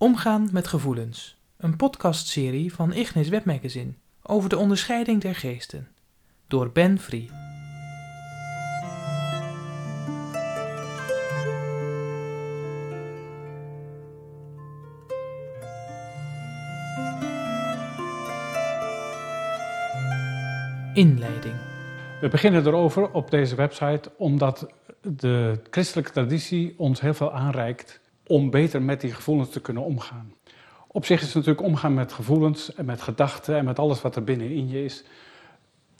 Omgaan met gevoelens. Een podcastserie van Ignis Webmagazine over de onderscheiding der geesten. Door Ben Free. Inleiding. We beginnen erover op deze website omdat de christelijke traditie ons heel veel aanreikt om beter met die gevoelens te kunnen omgaan. Op zich is het natuurlijk omgaan met gevoelens en met gedachten en met alles wat er binnenin je is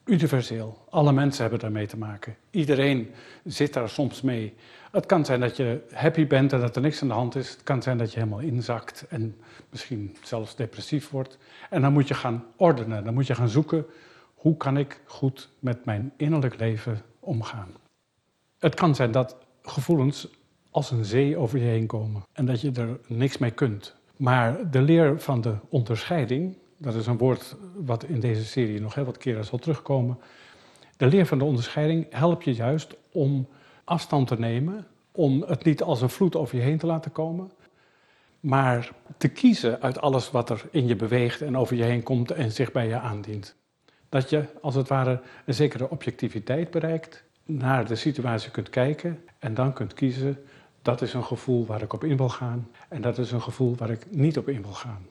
universeel. Alle mensen hebben daarmee te maken. Iedereen zit daar soms mee. Het kan zijn dat je happy bent en dat er niks aan de hand is. Het kan zijn dat je helemaal inzakt en misschien zelfs depressief wordt. En dan moet je gaan ordenen, dan moet je gaan zoeken hoe kan ik goed met mijn innerlijk leven omgaan. Het kan zijn dat gevoelens als een zee over je heen komen en dat je er niks mee kunt. Maar de leer van de onderscheiding, dat is een woord wat in deze serie nog heel wat keren zal terugkomen. De leer van de onderscheiding helpt je juist om afstand te nemen, om het niet als een vloed over je heen te laten komen, maar te kiezen uit alles wat er in je beweegt en over je heen komt en zich bij je aandient. Dat je als het ware een zekere objectiviteit bereikt, naar de situatie kunt kijken en dan kunt kiezen, dat is een gevoel waar ik op in wil gaan en dat is een gevoel waar ik niet op in wil gaan.